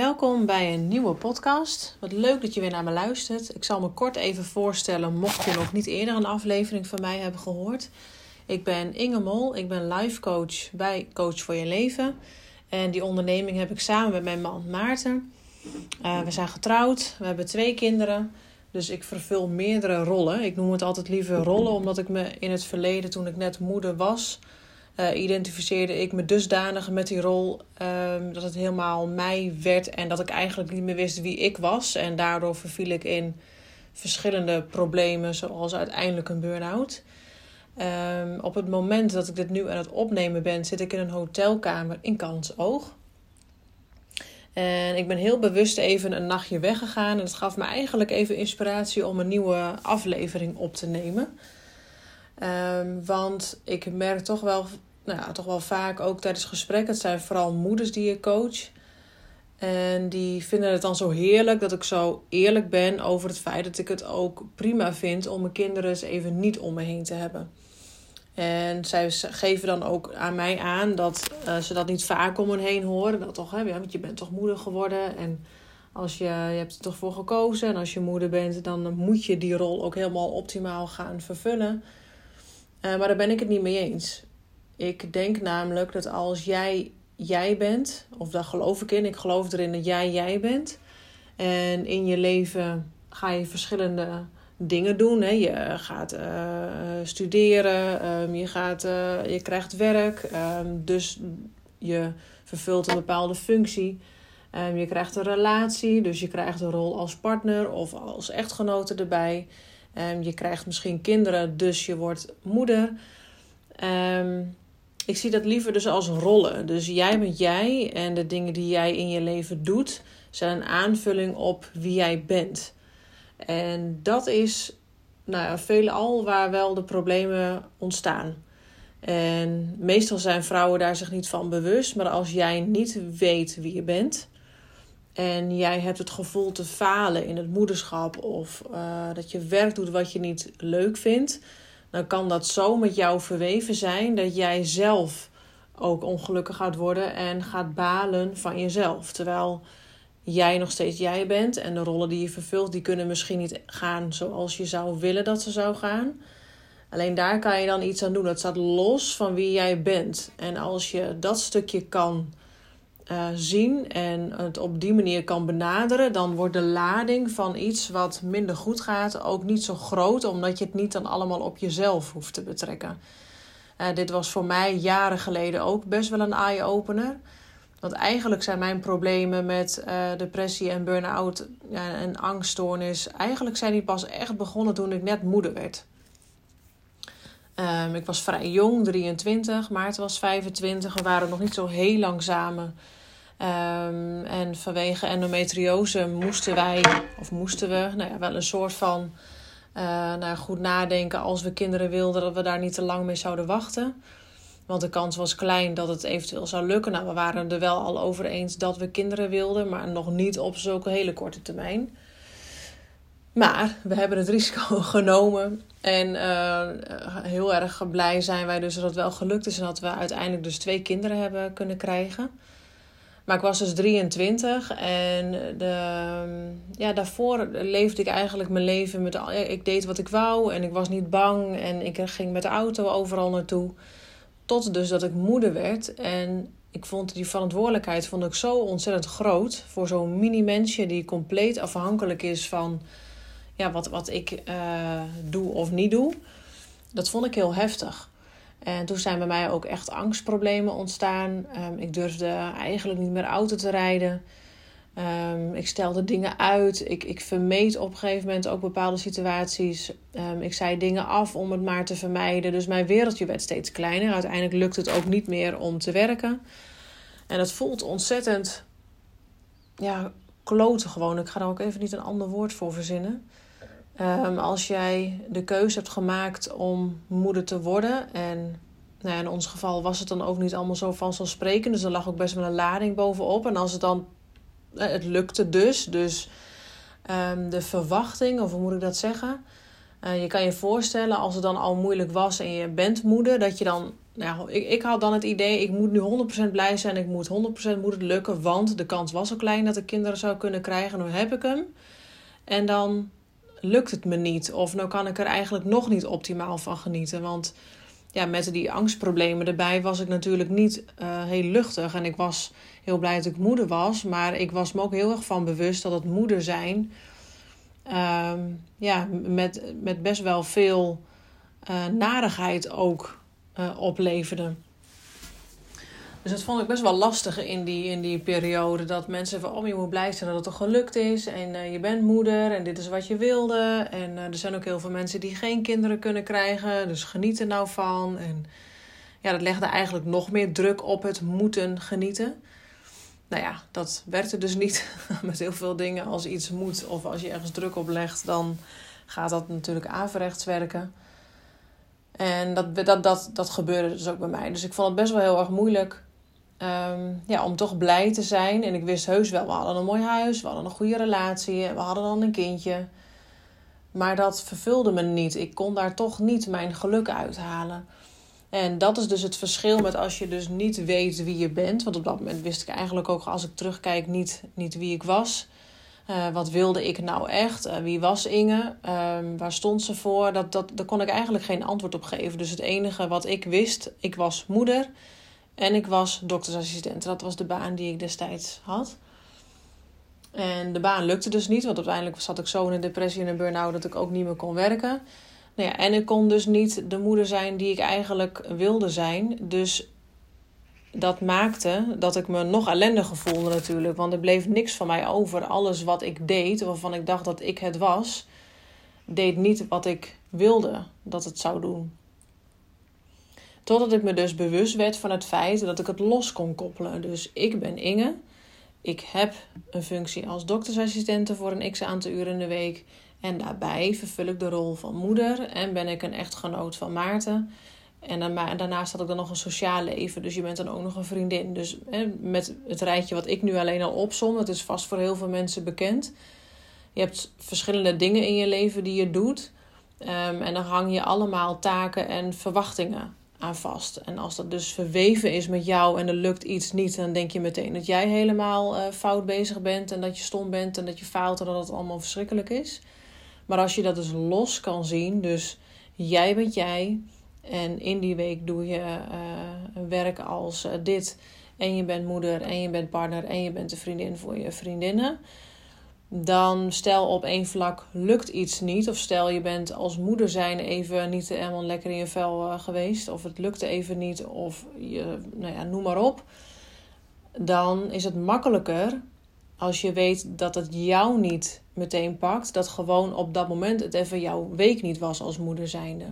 Welkom bij een nieuwe podcast. Wat leuk dat je weer naar me luistert. Ik zal me kort even voorstellen, mocht je nog niet eerder een aflevering van mij hebben gehoord. Ik ben Inge Mol, ik ben life coach bij Coach voor je leven. En die onderneming heb ik samen met mijn man Maarten. Uh, we zijn getrouwd, we hebben twee kinderen. Dus ik vervul meerdere rollen. Ik noem het altijd liever rollen, omdat ik me in het verleden, toen ik net moeder was, uh, identificeerde ik me dusdanig met die rol um, dat het helemaal mij werd en dat ik eigenlijk niet meer wist wie ik was. En daardoor verviel ik in verschillende problemen, zoals uiteindelijk een burn-out. Um, op het moment dat ik dit nu aan het opnemen ben, zit ik in een hotelkamer in Kansoog. En ik ben heel bewust even een nachtje weggegaan. En het gaf me eigenlijk even inspiratie om een nieuwe aflevering op te nemen. Um, want ik merk toch wel, nou ja, toch wel vaak ook tijdens gesprekken, het zijn vooral moeders die ik coach. En die vinden het dan zo heerlijk dat ik zo eerlijk ben over het feit dat ik het ook prima vind om mijn kinderen eens even niet om me heen te hebben. En zij geven dan ook aan mij aan dat uh, ze dat niet vaak om hen heen horen. Dat toch, hè, want je bent toch moeder geworden. En als je, je hebt er toch voor gekozen. En als je moeder bent, dan moet je die rol ook helemaal optimaal gaan vervullen. Uh, maar daar ben ik het niet mee eens. Ik denk namelijk dat als jij jij bent, of daar geloof ik in, ik geloof erin dat jij jij bent. En in je leven ga je verschillende dingen doen. Hè. Je gaat uh, studeren, um, je, gaat, uh, je krijgt werk, um, dus je vervult een bepaalde functie. Um, je krijgt een relatie, dus je krijgt een rol als partner of als echtgenote erbij. Je krijgt misschien kinderen, dus je wordt moeder. ik zie dat liever dus als rollen. Dus jij bent jij en de dingen die jij in je leven doet, zijn een aanvulling op wie jij bent. En dat is nou ja, veelal waar wel de problemen ontstaan. En meestal zijn vrouwen daar zich niet van bewust. Maar als jij niet weet wie je bent. En jij hebt het gevoel te falen in het moederschap. Of uh, dat je werk doet wat je niet leuk vindt. Dan kan dat zo met jou verweven zijn dat jij zelf ook ongelukkig gaat worden. En gaat balen van jezelf. Terwijl jij nog steeds jij bent. En de rollen die je vervult, die kunnen misschien niet gaan zoals je zou willen dat ze zou gaan. Alleen daar kan je dan iets aan doen. Dat staat los van wie jij bent. En als je dat stukje kan uh, zien en het op die manier kan benaderen, dan wordt de lading van iets wat minder goed gaat ook niet zo groot, omdat je het niet dan allemaal op jezelf hoeft te betrekken. Uh, dit was voor mij jaren geleden ook best wel een eye-opener. Want eigenlijk zijn mijn problemen met uh, depressie en burn-out en angststoornis... eigenlijk zijn die pas echt begonnen toen ik net moeder werd. Um, ik was vrij jong, 23. Maarten was 25. We waren nog niet zo heel lang samen. Um, en vanwege endometriose moesten wij, of moesten we, nou ja, wel een soort van... Uh, nou, goed nadenken als we kinderen wilden, dat we daar niet te lang mee zouden wachten... Want de kans was klein dat het eventueel zou lukken. Nou, we waren er wel al over eens dat we kinderen wilden, maar nog niet op zulke hele korte termijn. Maar we hebben het risico genomen. En uh, heel erg blij zijn wij dus dat het wel gelukt is. En dat we uiteindelijk dus twee kinderen hebben kunnen krijgen. Maar ik was dus 23 en ja, daarvoor leefde ik eigenlijk mijn leven met. Ik deed wat ik wou en ik was niet bang en ik ging met de auto overal naartoe. Tot dus dat ik moeder werd. En ik vond die verantwoordelijkheid vond ik zo ontzettend groot. Voor zo'n mini-mensje die compleet afhankelijk is van ja, wat, wat ik uh, doe of niet doe. Dat vond ik heel heftig. En toen zijn bij mij ook echt angstproblemen ontstaan. Um, ik durfde eigenlijk niet meer auto te rijden. Um, ik stelde dingen uit. Ik, ik vermeed op een gegeven moment ook bepaalde situaties. Um, ik zei dingen af om het maar te vermijden. Dus mijn wereldje werd steeds kleiner. Uiteindelijk lukt het ook niet meer om te werken. En het voelt ontzettend. Ja, kloten gewoon. Ik ga er ook even niet een ander woord voor verzinnen. Um, als jij de keuze hebt gemaakt om moeder te worden. En nou ja, in ons geval was het dan ook niet allemaal zo vanzelfsprekend. Dus er lag ook best wel een lading bovenop. En als het dan het lukte dus. Dus um, de verwachting, of hoe moet ik dat zeggen? je kan je voorstellen als het dan al moeilijk was en je bent moeder, dat je dan nou, ik, ik had dan het idee, ik moet nu 100% blij zijn. Ik moet 100% moet het lukken, want de kans was zo klein dat ik kinderen zou kunnen krijgen. Nu heb ik hem. En dan lukt het me niet. Of nou kan ik er eigenlijk nog niet optimaal van genieten. Want ja, met die angstproblemen erbij was ik natuurlijk niet uh, heel luchtig. En ik was heel blij dat ik moeder was. Maar ik was me ook heel erg van bewust dat het moeder zijn... Uh, ja, met, met best wel veel uh, narigheid ook uh, opleverde. Dus dat vond ik best wel lastig in die, in die periode. Dat mensen van, oh je moet blij zijn dat het toch gelukt is. En uh, je bent moeder en dit is wat je wilde. En uh, er zijn ook heel veel mensen die geen kinderen kunnen krijgen. Dus geniet er nou van. En ja, dat legde eigenlijk nog meer druk op het moeten genieten. Nou ja, dat werkte dus niet met heel veel dingen. Als iets moet of als je ergens druk op legt, dan gaat dat natuurlijk averechts werken. En dat, dat, dat, dat gebeurde dus ook bij mij. Dus ik vond het best wel heel erg moeilijk um, ja, om toch blij te zijn. En ik wist heus wel, we hadden een mooi huis, we hadden een goede relatie, we hadden dan een kindje. Maar dat vervulde me niet. Ik kon daar toch niet mijn geluk uithalen. En dat is dus het verschil met als je dus niet weet wie je bent. Want op dat moment wist ik eigenlijk ook, als ik terugkijk, niet, niet wie ik was. Uh, wat wilde ik nou echt? Uh, wie was Inge? Uh, waar stond ze voor? Dat, dat, daar kon ik eigenlijk geen antwoord op geven. Dus het enige wat ik wist, ik was moeder en ik was doktersassistent. Dat was de baan die ik destijds had. En de baan lukte dus niet, want uiteindelijk zat ik zo in een depressie en een burn-out dat ik ook niet meer kon werken. Nou ja, en ik kon dus niet de moeder zijn die ik eigenlijk wilde zijn. Dus dat maakte dat ik me nog ellendiger voelde natuurlijk. Want er bleef niks van mij over. Alles wat ik deed, waarvan ik dacht dat ik het was, deed niet wat ik wilde dat het zou doen. Totdat ik me dus bewust werd van het feit dat ik het los kon koppelen. Dus ik ben Inge. Ik heb een functie als doktersassistente voor een x aantal uren in de week. En daarbij vervul ik de rol van moeder en ben ik een echtgenoot van Maarten. En daarnaast had ik dan nog een sociaal leven. Dus je bent dan ook nog een vriendin. Dus met het rijtje wat ik nu alleen al opsom, dat is vast voor heel veel mensen bekend. Je hebt verschillende dingen in je leven die je doet. Um, en dan hang je allemaal taken en verwachtingen aan vast. En als dat dus verweven is met jou en er lukt iets niet, dan denk je meteen dat jij helemaal uh, fout bezig bent en dat je stom bent en dat je faalt en dat het allemaal verschrikkelijk is. Maar als je dat dus los kan zien, dus jij bent jij en in die week doe je uh, werk als uh, dit. En je bent moeder en je bent partner en je bent de vriendin voor je vriendinnen. Dan stel op één vlak lukt iets niet. Of stel je bent als moeder zijn even niet helemaal lekker in je vel uh, geweest. Of het lukte even niet. Of je, nou ja, noem maar op. Dan is het makkelijker als je weet dat het jou niet meteen pakt. Dat gewoon op dat moment het even jouw week niet was als moeder zijnde.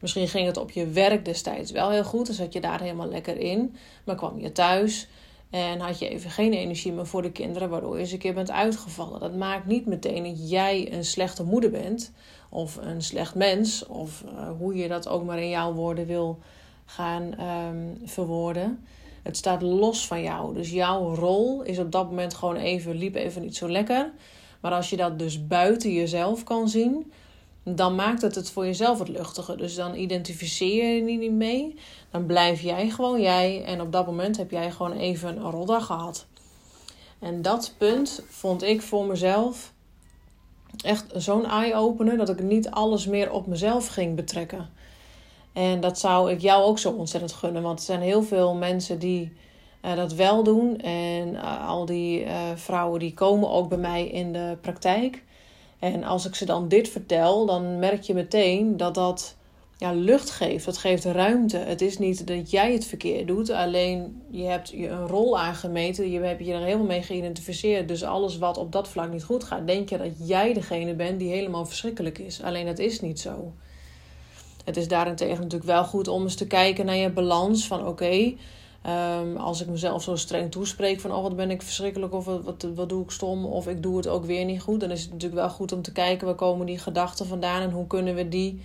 Misschien ging het op je werk destijds wel heel goed, dan zat je daar helemaal lekker in. Maar kwam je thuis en had je even geen energie meer voor de kinderen, waardoor je eens een keer bent uitgevallen. Dat maakt niet meteen dat jij een slechte moeder bent, of een slecht mens, of uh, hoe je dat ook maar in jouw woorden wil gaan um, verwoorden. Het staat los van jou. Dus jouw rol is op dat moment gewoon even, liep even niet zo lekker. Maar als je dat dus buiten jezelf kan zien, dan maakt het het voor jezelf wat luchtiger. Dus dan identificeer je niet mee. Dan blijf jij gewoon jij. En op dat moment heb jij gewoon even een roddag gehad. En dat punt vond ik voor mezelf echt zo'n eye-opener dat ik niet alles meer op mezelf ging betrekken. En dat zou ik jou ook zo ontzettend gunnen. Want er zijn heel veel mensen die uh, dat wel doen. En uh, al die uh, vrouwen die komen ook bij mij in de praktijk. En als ik ze dan dit vertel, dan merk je meteen dat dat ja, lucht geeft. Dat geeft ruimte. Het is niet dat jij het verkeerd doet, alleen je hebt je een rol aangemeten. Je hebt je er helemaal mee geïdentificeerd. Dus alles wat op dat vlak niet goed gaat, denk je dat jij degene bent die helemaal verschrikkelijk is. Alleen dat is niet zo. Het is daarentegen natuurlijk wel goed om eens te kijken naar je balans van oké. Um, als ik mezelf zo streng toespreek van oh wat ben ik verschrikkelijk of wat, wat, doe ik stom of ik doe het ook weer niet goed. Dan is het natuurlijk wel goed om te kijken waar komen die gedachten vandaan en hoe kunnen we die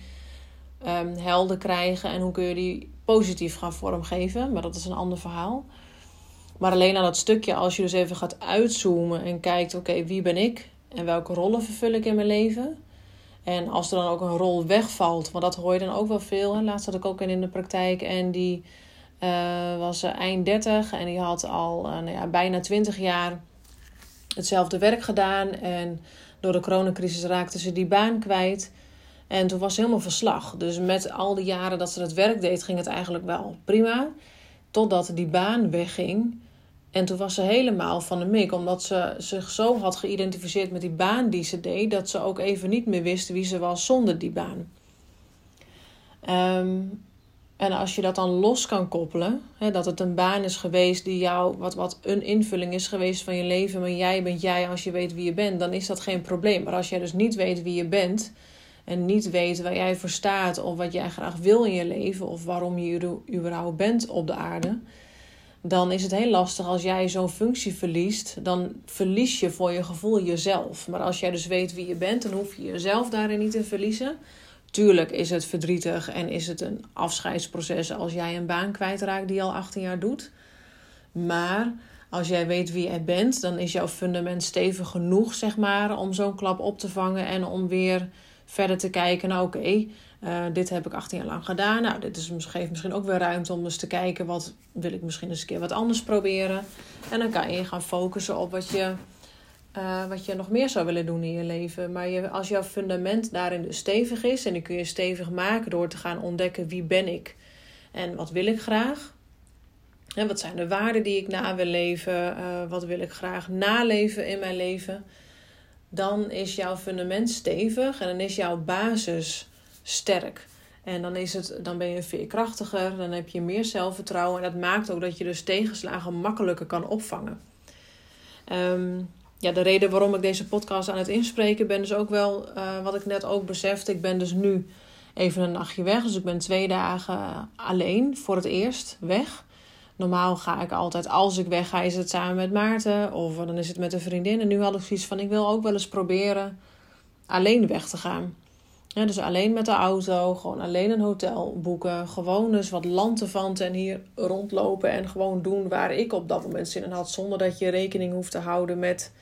um, helder krijgen en hoe kun je die positief gaan vormgeven. Maar dat is een ander verhaal. Maar alleen aan dat stukje als je dus even gaat uitzoomen en kijkt oké wie ben ik en welke rollen vervul ik in mijn leven. En als er dan ook een rol wegvalt, want dat hoor je dan ook wel veel. Laatst had ik ook in de praktijk en die uh, was eind 30 en die had al nou ja, bijna 20 jaar hetzelfde werk gedaan. En door de coronacrisis raakte ze die baan kwijt. En toen was ze helemaal verslag. Dus met al die jaren dat ze dat werk deed, ging het eigenlijk wel prima. Totdat die baan wegging. En toen was ze helemaal van de mik. Omdat ze zich zo had geïdentificeerd met die baan die ze deed. Dat ze ook even niet meer wist wie ze was zonder die baan. Um, en als je dat dan los kan koppelen, hè, dat het een baan is geweest die jou, wat, wat een invulling is geweest van je leven, maar jij bent jij als je weet wie je bent, dan is dat geen probleem. Maar als jij dus niet weet wie je bent en niet weet waar jij voor staat of wat jij graag wil in je leven of waarom je überhaupt bent op de aarde, dan is het heel lastig als jij zo'n functie verliest. Dan verlies je voor je gevoel jezelf. Maar als jij dus weet wie je bent, dan hoef je jezelf daarin niet te verliezen. Tuurlijk is het verdrietig en is het een afscheidsproces als jij een baan kwijtraakt die al 18 jaar doet. Maar als jij weet wie jij bent, dan is jouw fundament stevig genoeg, zeg maar, om zo'n klap op te vangen en om weer verder te kijken. Nou, oké, eh, dit heb ik 18 jaar lang gedaan. Nou, dit is, geeft misschien ook weer ruimte om eens te kijken, wat wil ik misschien eens een keer wat anders proberen. En dan kan je gaan focussen op wat je uh, wat je nog meer zou willen doen in je leven. Maar je, als jouw fundament daarin dus stevig is, en die kun je stevig maken door te gaan ontdekken wie ben ik en wat wil ik graag. En wat zijn de waarden die ik na wil leven? Uh, wat wil ik graag naleven in mijn leven? Dan is jouw fundament stevig en dan is jouw basis sterk. En dan, is het, dan ben je veerkrachtiger, dan heb je meer zelfvertrouwen. En dat maakt ook dat je dus tegenslagen makkelijker kan opvangen. Um, ja, de reden waarom ik deze podcast aan het inspreken ben, is ook wel uh, wat ik net ook besefte. Ik ben dus nu even een nachtje weg. Dus ik ben twee dagen alleen voor het eerst weg. Normaal ga ik altijd, als ik weg ga, is het samen met Maarten of dan is het met een vriendin. En nu had ik zoiets van: ik wil ook wel eens proberen alleen weg te gaan. Ja, dus alleen met de auto, gewoon alleen een hotel boeken. Gewoon eens wat lantevanten en hier rondlopen en gewoon doen waar ik op dat moment zin in had. Zonder dat je rekening hoeft te houden met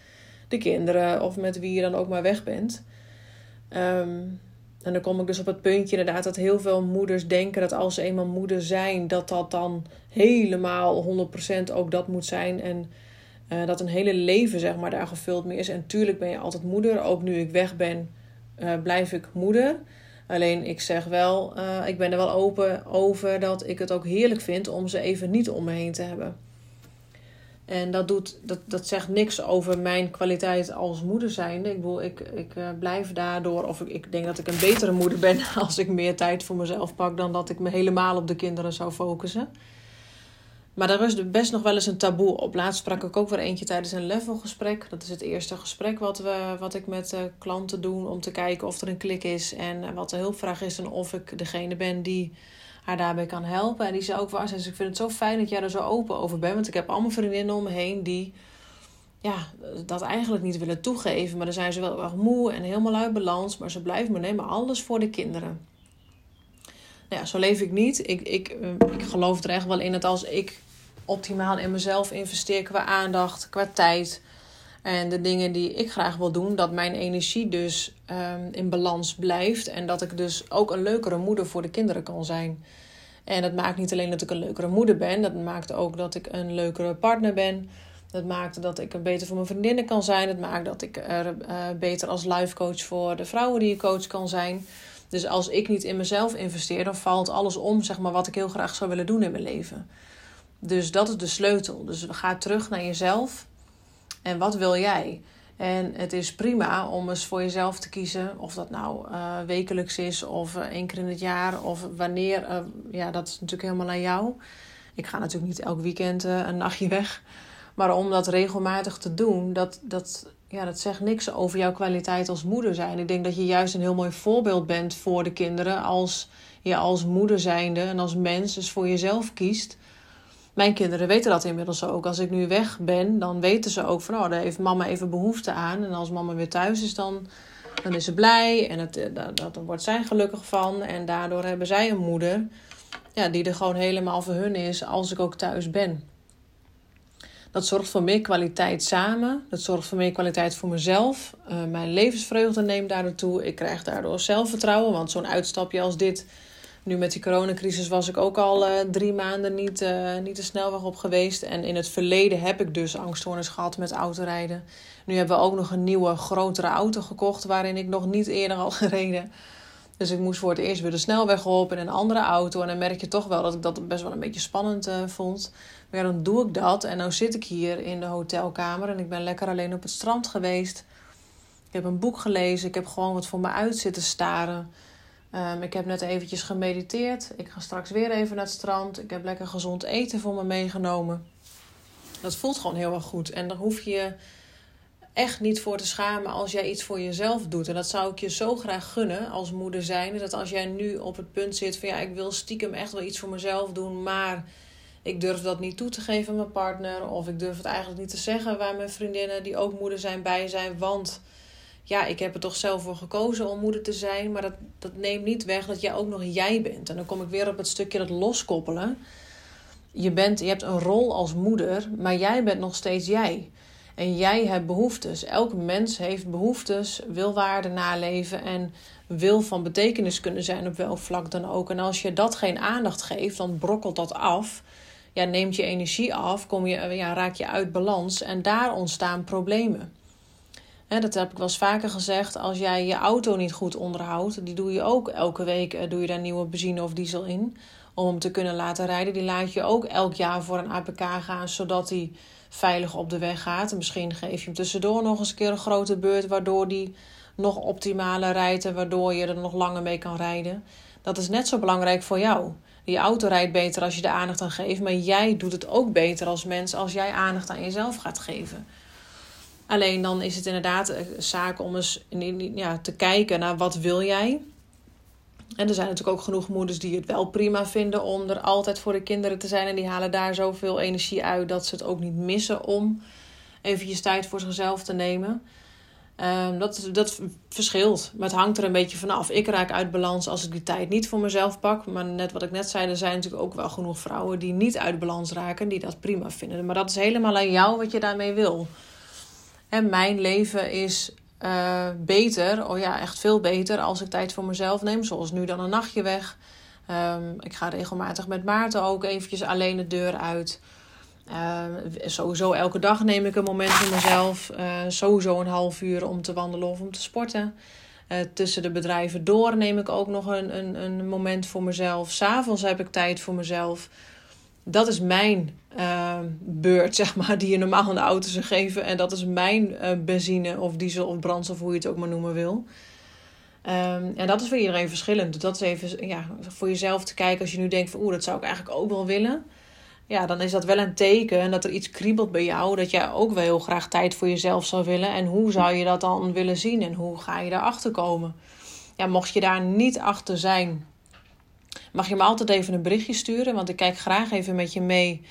de kinderen of met wie je dan ook maar weg bent. Ehm, en dan kom ik dus op het puntje inderdaad dat heel veel moeders denken dat als ze eenmaal moeder zijn, dat dat dan helemaal 100% ook dat moet zijn. En uh, dat een hele leven zeg maar daar gevuld mee is. En tuurlijk ben je altijd moeder. Ook nu ik weg ben, uh, blijf ik moeder. Alleen ik zeg wel, uh, ik ben er wel open over dat ik het ook heerlijk vind om ze even niet om me heen te hebben. En dat, doet, dat, dat zegt niks over mijn kwaliteit als moeder zijnde. Ik bedoel, ik, ik uh, blijf daardoor, of ik, ik denk dat ik een betere moeder ben als ik meer tijd voor mezelf pak dan dat ik me helemaal op de kinderen zou focussen. Maar daar is best nog wel eens een taboe op. Laatst sprak ik ook weer eentje tijdens een levelgesprek. Dat is het eerste gesprek wat, we, wat ik met uh, klanten doe om te kijken of er een klik is en wat de hulpvraag is en of ik degene ben die haar daarbij kan helpen. En die zei ook wel, dus ik vind het zo fijn dat jij er zo open over bent. Want ik heb allemaal vriendinnen om me heen die ja, dat eigenlijk niet willen toegeven. Maar dan zijn ze wel erg moe en helemaal uit balans. Maar ze blijven me nemen alles voor de kinderen. Nou ja, zo leef ik niet. Ik, ik, eh, ik geloof er echt wel in dat als ik optimaal in mezelf investeer qua aandacht, qua tijd en de dingen die ik graag wil doen, dat mijn energie dus um, in balans blijft. En dat ik dus ook een leukere moeder voor de kinderen kan zijn. En dat maakt niet alleen dat ik een leukere moeder ben, dat maakt ook dat ik een leukere partner ben. Dat maakt dat ik beter voor mijn vriendinnen kan zijn. Het maakt dat ik er uh, beter als life coach voor de vrouwen die ik coach kan zijn. Dus als ik niet in mezelf investeer, dan valt alles om, zeg maar, wat ik heel graag zou willen doen in mijn leven. Dus dat is de sleutel. Dus ga terug naar jezelf. En wat wil jij? En het is prima om eens voor jezelf te kiezen. Of dat nou uh, wekelijks is of uh, één keer in het jaar. Of wanneer. Uh, ja, dat is natuurlijk helemaal aan jou. Ik ga natuurlijk niet elk weekend een nachtje weg. Maar om dat regelmatig te doen, dat, dat, ja, dat zegt niks over jouw kwaliteit als moeder zijn. Ik denk dat je juist een heel mooi voorbeeld bent voor de kinderen. Als je als moeder zijnde en als mens dus voor jezelf kiest mijn kinderen weten dat inmiddels ook. Als ik nu weg ben, dan weten ze ook van, oh, daar heeft mama even behoefte aan. En als mama weer thuis is, dan, dan is ze blij en het, eh, dat, dat, dan wordt zij gelukkig van. En daardoor hebben zij een moeder ja, die er gewoon helemaal voor hun is als ik ook thuis ben. Dat zorgt voor meer kwaliteit samen. Dat zorgt voor meer kwaliteit voor mezelf. Uh, mijn levensvreugde neemt daardoor toe. Ik krijg daardoor zelfvertrouwen. Want zo'n uitstapje als dit. Nu met die coronacrisis was ik ook al uh, drie maanden niet, uh, niet de snelweg op geweest. En in het verleden heb ik dus angststoornis gehad met autorijden. Nu hebben we ook nog een nieuwe, grotere auto gekocht. Waarin ik nog niet eerder al gereden. Dus ik moest voor het eerst weer de snelweg op in een andere auto. En dan merk je toch wel dat ik dat best wel een beetje spannend vond. Maar ja, dan doe ik dat. En dan zit ik hier in de hotelkamer en ik ben lekker alleen op het strand geweest. Ik heb een boek gelezen. Ik heb gewoon wat voor me uit zitten staren. Um, ik heb net eventjes gemediteerd. Ik ga straks weer even naar het strand. Ik heb lekker gezond eten voor me meegenomen. Dat voelt gewoon heel erg goed. En daar hoef je je echt niet voor te schamen als jij iets voor jezelf doet. En dat zou ik je zo graag gunnen als moeder zijn. Dat als jij nu op het punt zit van ja, ik wil stiekem echt wel iets voor mezelf doen, maar ik durf dat niet toe te geven aan mijn partner. Of ik durf het eigenlijk niet te zeggen waar mijn vriendinnen die ook moeder zijn bij zijn. Want ja, ik heb er toch zelf voor gekozen om moeder te zijn. Maar dat, dat neemt niet weg dat jij ook nog jij bent. En dan kom ik weer op het stukje dat loskoppelen. Je, bent, je hebt een rol als moeder, maar jij bent nog steeds jij. En jij hebt behoeftes. Elk mens heeft behoeftes, wil waarde naleven en wil van betekenis kunnen zijn op welk vlak dan ook. En als je dat geen aandacht geeft, dan brokkelt dat af ja, neemt je energie af, kom je, ja, raak je uit balans en daar ontstaan problemen. Dat heb ik wel eens vaker gezegd. Als jij je auto niet goed onderhoudt, die doe je ook elke week, eh, doe je daar nieuwe benzine of diesel in. Om hem te kunnen laten rijden. Die laat je ook elk jaar voor een APK gaan, zodat hij veilig op de weg gaat. En misschien geef je hem tussendoor nog eens een keer een grote beurt, waardoor die nog optimaler rijdt en waardoor je er nog langer mee kan rijden. Dat is net zo belangrijk voor jou. Die auto rijdt beter als je de aandacht aan geeft. Maar jij doet het ook beter als mens als jij aandacht aan jezelf gaat geven. Alleen dan is het inderdaad een eh, zaak om eens ja, te kijken naar wat wil jij. En er zijn natuurlijk ook genoeg moeders die het wel prima vinden om er altijd voor de kinderen te zijn. En die halen daar zoveel energie uit dat ze het ook niet missen om eventjes tijd voor zichzelf te nemen. Um, dat, dat verschilt. Maar het hangt er een beetje vanaf. Ik raak uit balans als ik die tijd niet voor mezelf pak. Maar net wat ik net zei, er zijn natuurlijk ook wel genoeg vrouwen die niet uit balans raken, die dat prima vinden. Maar dat is helemaal aan jou wat je daarmee wil. Mijn leven is uh, beter, oh ja, echt veel beter als ik tijd voor mezelf neem. Zoals nu dan een nachtje weg. Um, ik ga regelmatig met Maarten ook eventjes alleen de deur uit. Uh, sowieso elke dag neem ik een moment voor mezelf. Uh, sowieso een half uur om te wandelen of om te sporten. Uh, tussen de bedrijven door neem ik ook nog een, een, een moment voor mezelf. S'avonds heb ik tijd voor mezelf. Dat is mijn beurt, zeg maar, die je normaal aan de auto zou geven. En dat is mijn benzine of diesel of brandstof, hoe je het ook maar noemen wil. Um, en dat is voor iedereen verschillend. Dat is even ja, voor jezelf te kijken als je nu denkt van... oeh, dat zou ik eigenlijk ook wel willen ja, dan is dat wel een teken dat er iets kriebelt bij jou. Dat jij ook wel heel graag tijd voor jezelf zou willen. En hoe zou je dat dan willen zien en hoe ga je daarachter komen? Ja, mocht je daar niet achter zijn, mag je me altijd even een berichtje sturen. Want ik kijk graag even met je mee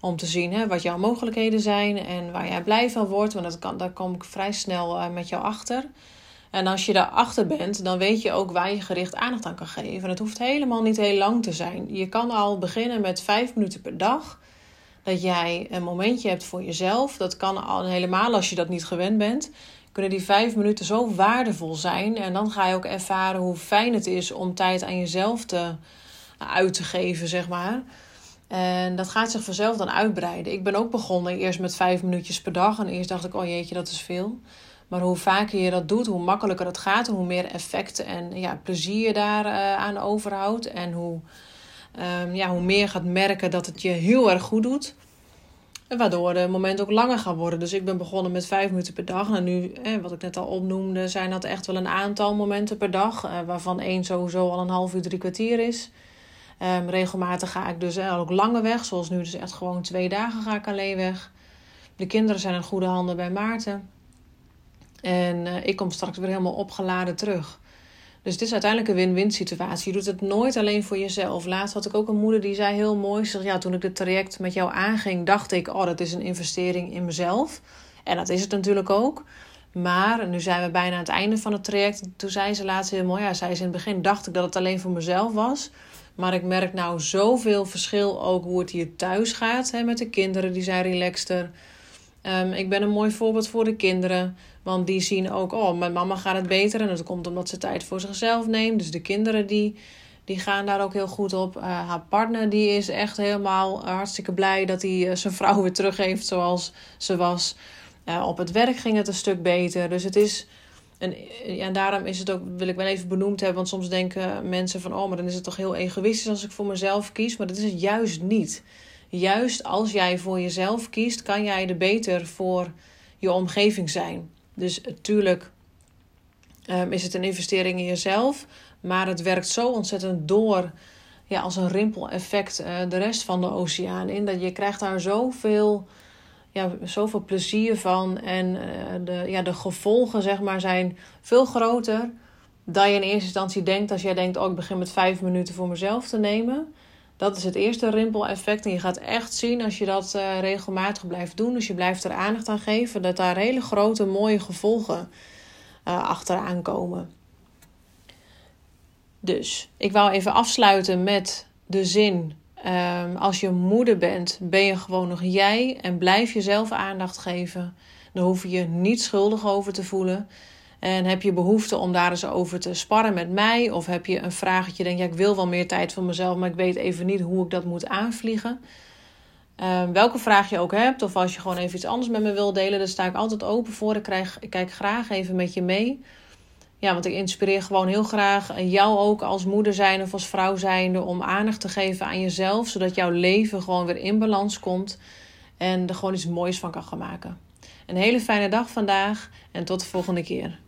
om te zien hè, wat jouw mogelijkheden zijn en waar jij blij van wordt. Want dat kan, daar kom ik vrij snel uh, met jou achter. En als je daarachter bent, dan weet je ook waar je gericht aandacht aan kan geven. En het hoeft helemaal niet heel lang te zijn. Je kan al beginnen met vijf minuten per dag. Dat jij een momentje hebt voor jezelf. Dat kan al helemaal als je dat niet gewend bent. Kunnen die vijf minuten zo waardevol zijn. En dan ga je ook ervaren hoe fijn het is om tijd aan jezelf te, uit te geven, zeg maar. En dat gaat zich vanzelf dan uitbreiden. Ik ben ook begonnen eerst met vijf minuutjes per dag. En eerst dacht ik, oh jeetje, dat is veel. Maar hoe vaker je dat doet, hoe makkelijker het gaat, hoe meer effect en ja, plezier je daar uh, aan overhoudt. En hoe, um, ja, hoe meer je gaat merken dat het je heel erg goed doet. Waardoor de momenten ook langer gaan worden. Dus ik ben begonnen met vijf minuten per dag. En nu, eh, wat ik net al opnoemde, zijn dat echt wel een aantal momenten per dag. Eh, waarvan één sowieso al een half uur, drie kwartier is. Um, regelmatig ga ik dus ook langer weg. Zoals nu dus echt gewoon twee dagen ga ik alleen weg. De kinderen zijn in goede handen bij Maarten. En uh, ik kom straks weer helemaal opgeladen terug. Dus het is uiteindelijk een win-win situatie. Je doet het nooit alleen voor jezelf. Laatst had ik ook een moeder die zei heel mooi: zeg, ja, toen ik het traject met jou aanging, dacht ik: oh, dat is een investering in mezelf. En dat is het natuurlijk ook. Maar nu zijn we bijna aan het einde van het traject. Toen zei ze laatst heel mooi: ja, zei ze in het begin dacht ik dat het alleen voor mezelf was. Maar ik merk nou zoveel verschil ook hoe het hier thuis gaat hè, met de kinderen. Die zijn relaxter. Um, ik ben een mooi voorbeeld voor de kinderen. Want die zien ook, oh, mijn mama gaat het beter. En dat komt omdat ze tijd voor zichzelf neemt. Dus de kinderen die, die gaan daar ook heel goed op. Uh, haar partner die is echt helemaal hartstikke blij dat hij uh, zijn vrouw weer terug heeft zoals ze was. Op het werk ging het een stuk beter. Dus het is en, ja, daarom is het ook, wil ik wel even benoemd hebben, want soms denken mensen van, oh, maar dan is het toch heel egoïstisch als ik voor mezelf kies. Maar dat is het juist niet. Juist als jij voor jezelf kiest, kan jij er beter voor je omgeving zijn. Dus natuurlijk um, is het een investering in jezelf, maar het werkt zo ontzettend door, ja, als een rimpeleffect, uh, de rest van de oceaan in. Dat je krijgt daar zoveel ja, zoveel plezier van. En uh, de, ja, de gevolgen zeg maar, zijn veel groter dan je in eerste instantie denkt als jij denkt: Oh, ik begin met vijf minuten voor mezelf te nemen. Dat is het eerste rimpeleffect. En je gaat echt zien als je dat uh, regelmatig blijft doen, dus je blijft er aandacht aan geven, dat daar hele grote, mooie gevolgen uh, achteraan komen. Dus ik wou even afsluiten met de zin Um, als je moeder bent, ben je gewoon nog jij en blijf jezelf aandacht geven. Dan hoef je je niet schuldig over te voelen. En heb je behoefte om daar eens over te sparren met mij? Of heb je een vraag dat je denkt, ik wil wel meer tijd voor mezelf, maar ik weet even niet hoe ik dat moet aanvliegen? Um, welke vraag je ook hebt, of als je gewoon even iets anders met me wil delen, daar sta ik altijd open voor. Ik, krijg, ik kijk graag even met je mee. Ja, want ik inspireer gewoon heel graag jou ook als moeder zijn of als vrouw zijnde om aandacht te geven aan jezelf, zodat jouw leven gewoon weer in balans komt en er gewoon iets moois van kan gaan maken. Een hele fijne dag vandaag en tot de volgende keer.